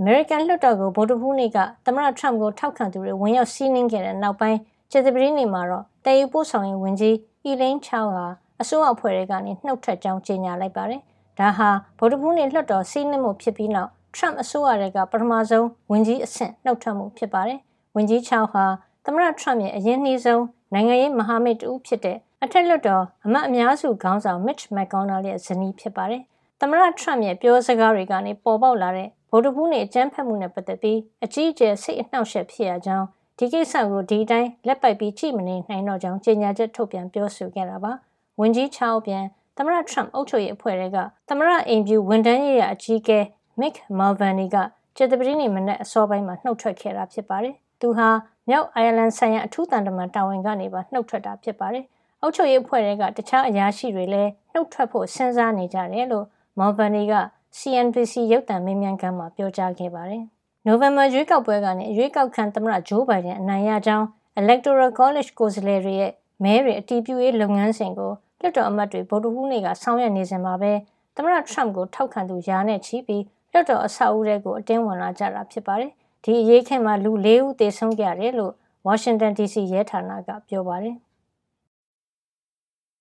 အမေရိကန်လွှတ်တော်ကိုဗုဒ္ဓဟူးနေ့ကသမ္မတထရမ့်ကိုထောက်ခံသူတွေဝင်ရောက်စီးနင်းခဲ့တဲ့နောက်ပိုင်းကျေသပတိနေ့မှာတော့တည်ယူပို့ဆောင်ရေးဝန်ကြီးအီလင်းချောင်းဟာအစိုးရအဖွဲ့တွေကနေနှုတ်ထွက်ကြောင်းကြေညာလိုက်ပါတယ်။ဒါဟာဗုဒ္ဓဟူးနေ့လွှတ်တော်စီးနင်းမှုဖြစ်ပြီးနောက်ထရမ့်အစိုးရတွေကပထမဆုံးဝန်ကြီးအဆင့်နှုတ်ထွက်မှုဖြစ်ပါတယ်။ဝန်ကြီးချောင်းဟာသမ္မတထရမ့်ရဲ့အရင်နှီးဆုံးနိုင်ငံရေးမဟာမိတ်တူဖြစ်တဲ့အထက်လွှတ်တော်အမတ်အများစုခေါင်းဆောင် Mitch McConnell ရဲ့ဇနီးဖြစ်ပါတယ်။သမ္မတထရမ့်ရဲ့ပြောစကားတွေကနေပေါ်ပေါက်လာတဲ့ ဗုဒ္ဓဘူးနေအကြမ်းဖက်မှုနဲ့ပတ်သက်ပြီးအကြီးအကျယ်စိတ်အနှောက်အယှက်ဖြစ်ရကြောင်းဒီကိစ္စကိုဒီတိုင်းလက်ပိုက်ပြီးကြည့်မနေနိုင်တော့ကြောင်းကြေညာချက်ထုတ်ပြန်ပြောဆိုခဲ့တာပါ။ဝန်ကြီးချောင်းပြန်သမ္မတထရမ့်အုပ်ချုပ်ရေးအဖွဲ့တွေကသမ္မတအိမ်ဖြူဝန်ထမ်းရေးရာအကြီးအကဲ Mick Mulvaney ကကျေတပတိနေမနဲ့အစောပိုင်းမှာနှုတ်ထွက်ခဲ့တာဖြစ်ပါတယ်။သူဟာမြောက်အိုင်ယာလန်ဆိုင်ရာအထူးတန်တမန်တာဝန်ကနေပါနှုတ်ထွက်တာဖြစ်ပါတယ်။အုပ်ချုပ်ရေးအဖွဲ့တွေကတခြားအရာရှိတွေလည်းနှုတ်ထွက်ဖို့စဉ်းစားနေကြတယ်လို့ Mulvaney က CNBC ရုပ်သံမေးမြန်းခန်းမှာပြောကြားခဲ့ပါတယ်။နိုဝင်ဘာရွေးကောက်ပွဲကနေရွေးကောက်ခံသမ္မတဂျိုးဘိုင်ဒန်အနိုင်ရကြောင်း Electoral College ကိုယ်စားလှယ်တွေရဲ့မဲတွေအတီးပြူရေးလုပ်ငန်းစဉ်ကိုလွှတ်တော်အမတ်တွေဗုဒ္ဓဟူးနေ့ကဆောင်ရွက်နေစဉ်မှာပဲသမ္မတထရမ့်ကိုထောက်ခံသူယာနဲ့ချီပြီးလွှတ်တော်အဆောက်အဦတွေကိုအတင်းဝင်လာကြတာဖြစ်ပါတယ်။ဒီအရေးခင်မှာလူ၄ဦးသေဆုံးခဲ့ရတယ်လို့ Washington DC ရဲဌာနကပြောပါတယ်